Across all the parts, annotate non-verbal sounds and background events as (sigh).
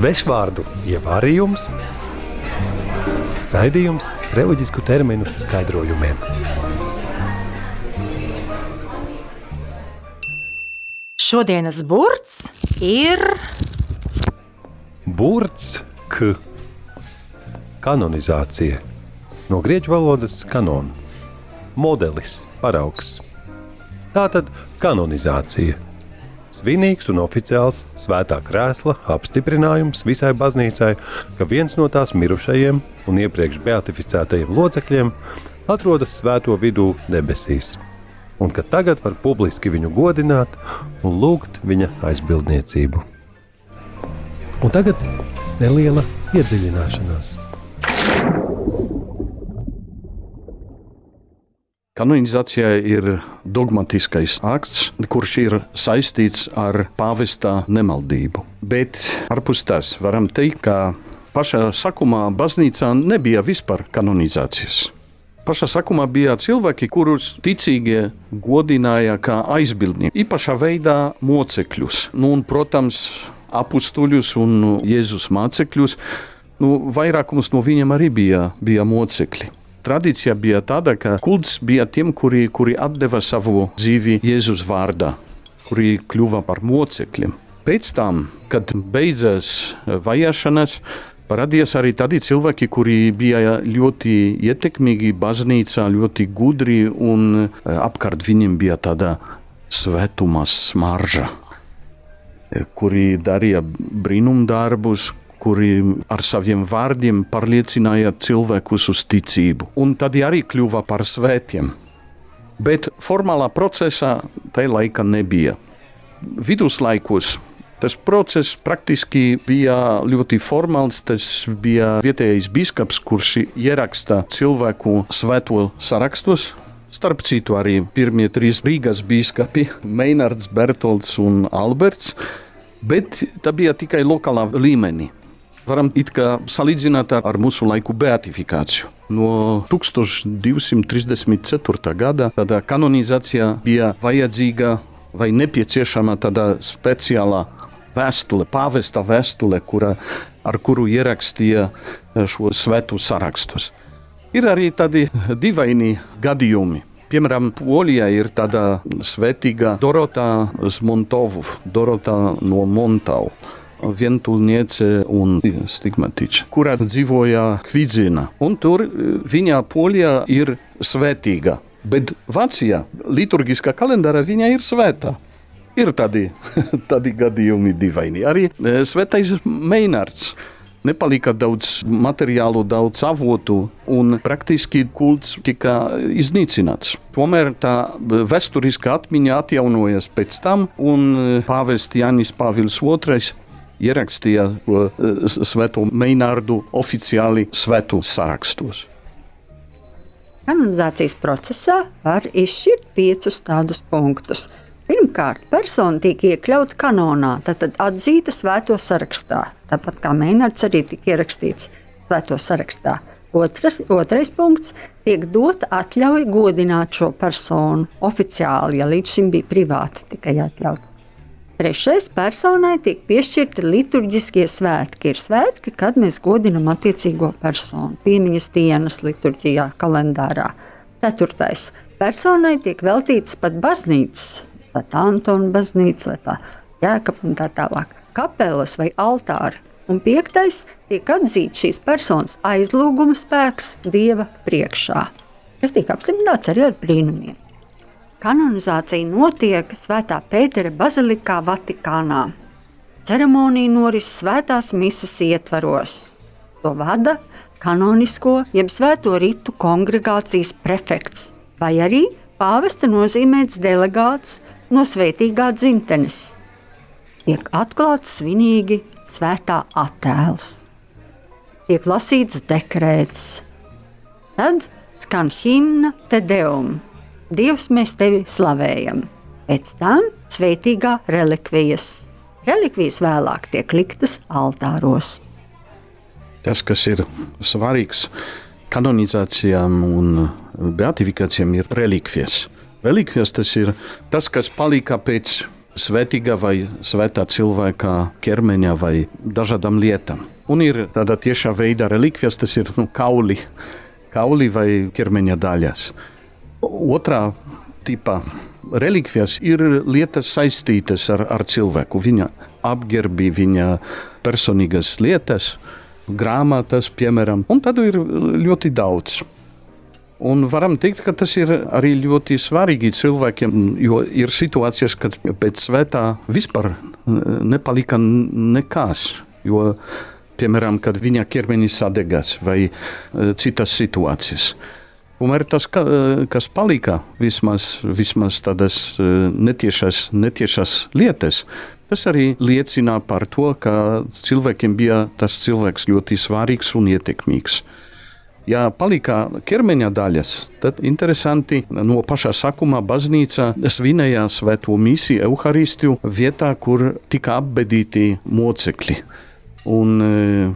Svešvārdu ievārījums, raidījums reliģisku terminu skaidrojumiem. Šodienas burts ir Burts, k, kanonizācija, no grieķu valodas kanona, modelis, paraugs. Tātad kanonizācija. Svinīgs un oficiāls svētā krēsla apstiprinājums visai baznīcai, ka viens no tās mirušajiem un iepriekš beatificētajiem locekļiem atrodas svēto vidū debesīs, un ka tagad var publiski viņu godināt un lūgt viņa aizbildniecību. Un tagad neliela iedziļināšanās. Kanonizācija ir dogmatiskais akts, kurš ir saistīts ar pāvesta nemaldību. Bet ārpus tās varam teikt, ka pašā sākumā baznīcā nebija vispār kanonizācijas. Pašā sākumā bija cilvēki, kurus ticīgie godināja kā aizbildnieki, īpašā veidā mocekļus. Nu, un, protams, apstuļus un Jēzus mācekļus. Nu, vairākums no viņiem arī bija, bija mocekļi. Tradīcija bija tāda, ka kults bija tiem, kuri, kuri deva savu dzīvi Jēzus vārdā, kuri kļuva par mocekļiem. Pēc tam, kad beidzās vajāšanas, parādījās arī tādi cilvēki, kuri bija ļoti ietekmīgi baznīcā, ļoti gudri, un apkārt viņiem bija tāda svētuma smarža, kuri darīja brīnumdarbus, kuri ar saviem vārdiem pārliecināja cilvēkus uz ticību, un tad arī kļuva par svētiem. Bet formālā procesā tajā laikā nebija. Viduslaikos tas process praktiski bija ļoti formāls. Tas bija vietējais biskups, kurš ieraksta cilvēku svēto sarakstos. Starp citu, arī pirmie trīs Rīgas biskupi - Meinards, Bertolds un Alberts. Bet tā bija tikai lokālā līmenī varam it kā salīdzināt ar, mūsu laiku beatifikāciju. No 1234. gada tāda kanonizācija bija vajadzīga vai nepieciešama tāda speciāla vēstule, pāvesta vēstule, kura, ar kuru ierakstīja šo svētu sarakstus. Ir arī tādi dīvaini gadījumi. Piemēram, Polijā ir tāda svētīga Dorota Zmontovu, Dorota no Montau vientulniece un stigmatiķa, kurā dzīvoja Kvidzina. Un tur viņa polijā ir svētīga. Bet Vācijā liturgiskā kalendārā viņa ir svētā. Ir tādi, (laughs) tādi gadījumi dīvaini. Arī svētais Meinārds. Nepalika daudz materiālu, daudz avotu, un praktiski kults tika iznīcināts. Tomēr tā vēsturiskā atmiņa atjaunojas pēc tam, un pāvests Jānis Pāvils II ierakstīja to svēto Meinārdu oficiāli svētu sārakstos. Kanonizācijas procesā var izšķirt piecus tādus punktus. Pirmkārt, persona tiek iekļauta kanonā, tad atzīta svēto sarakstā. Tāpat kā Meinārds arī tika ierakstīts svēto sarakstā. Otras, otrais punkts - tiek dota atļauja godināt šo personu oficiāli, ja līdz šim bija privāti tikai atļauts. Trešais personai tiek piešķirti liturģiskie svētki. Ir svētki, kad mēs godinam attiecīgo personu, piemiņas dienas liturģijā, kalendārā. Ceturtais personai tiek veltīts pat baznīcas, Svētā Antona baznīca, Svētā Jēkab un tā tālāk, kapelas vai altāri. Un piektais tiek atzīts šīs personas aizlūguma spēks Dieva priekšā, kas tiek apstiprināts arī ar brīnumiem. Kanonizācija notiek Svētā Pētera bazilikā Vatikānā. Ceremonija norises svētās misijas ietvaros. To vada kanonisko jeb svēto ritu kongregācijas prefekts vai arī pāvesta nozīmēts delegāts no svētīgā dzimtenes. Tiek atklāts svinīgi svētā attēls. Tiek lasīts dekrēts. Tad skan himna Te Deum Dievs, mēs tevi slavējam. Pēc tam svētīgā relikvijas. Relikvijas vēlāk tiek liktas altāros. Tas, kas ir svarīgs kanonizācijām un beatifikācijām, ir relikvijas. Relikvijas tas ir tas, kas palika pēc svētīga vai svētā cilvēka ķermeņa vai dažādām lietām. Un ir tāda tiešā veidā relikvijas, tas ir nu, kauli, kauli vai ķermeņa daļas. Otrā tipa relikvijas ir lietas saistītas ar, ar cilvēku, viņa apģērbi, viņa personīgas lietas, grāmatas, piemēram, un tādu ir ļoti daudz. Un varam teikt, ka tas ir arī ļoti svarīgi cilvēkiem, jo ir situācijas, kad pēc svētā vispār nepalika nekas. Jo, piemēram, kad viņa ķermenis sadegas vai e, citas situācijas. Tomēr tas, kas palika, vismaz, vismaz tādas e, netiešas, netiešas lietas, tas arī liecina par to, ka cilvēkiem bija tas cilvēks ļoti svarīgs un ietekmīgs. Ja palika ķermeņa daļas, tad interesanti no pašā sākuma baznīca svinēja svēto misiju, evaharistiju vietā, kur tika apbedīti mocekļi. Un e,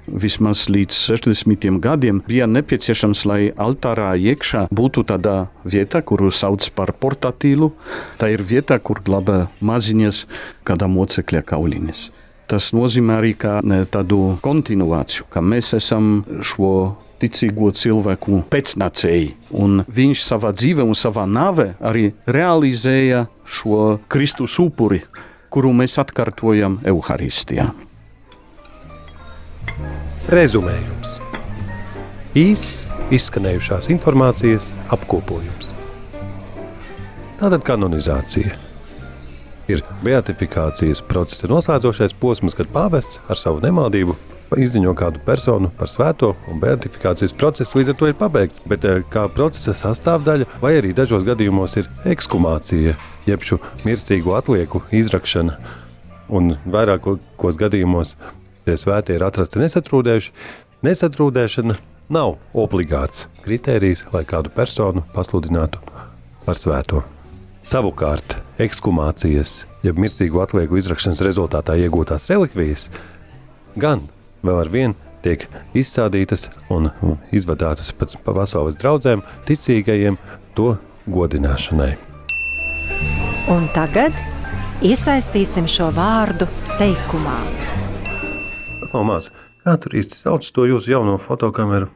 vismaz līdz 60 gadiem bija nepieciešams, lai altārā iekšā būtu tāda vieta, kuru sauc par portatīlu. Tā ir vieta, kur glabā maziņas, kāda mocekļa kauliņas. Tas nozīmē arī e, tādu kontinuāciju, ka mēs esam šo ticīgo cilvēku pēcnācēji. Un viņš savā dzīvē un savā nāvē arī realizēja šo Kristus upuri, kuru mēs atkārtojam Euharistijā. Rezumējums. Īss izskanējušās informācijas apkopojums. Tātad kanonizācija ir beatifikācijas procesa noslēdzošais posms, kad pāvests ar savu nemaldību izziņo kādu personu par svēto, un beatifikācijas process līdz ar to ir pabeigts. Bet eh, kā procesa sastāvdaļa, vai arī dažos gadījumos ir ekskumācija, jeb šo mirstīgo atlieku izrakšana, un vairākos gadījumos šie svētie ir atrasti nesatrūdējuši. Nesatrūdēšana nav obligāts kritērijs, lai kādu personu pasludinātu par svēto. Savukārt, ekskumācijas, jeb mirstīgo atlieku izrakšanas rezultātā iegūtās relikvijas, gan vēl ar vienu tiek izstādītas un izvadātas pēc pasaules draugiem, ticīgajiem to godināšanai. Un tagad iesaistīsim šo vārdu teikumā. Pamāc, kā tur īsti sauc to jūsu jauno fotokameru?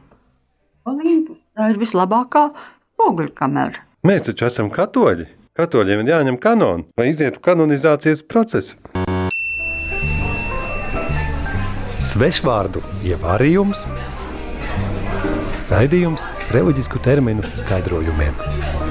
Olympus. Tā ir vislabākā spoguļu kamera. Mēs taču esam katoļi. Katoļiem ir jāņem kanoni, lai izietu kanonizācijas procesu. Svešvārdu ievārījums, raidījums reliģisku terminu skaidrojumiem.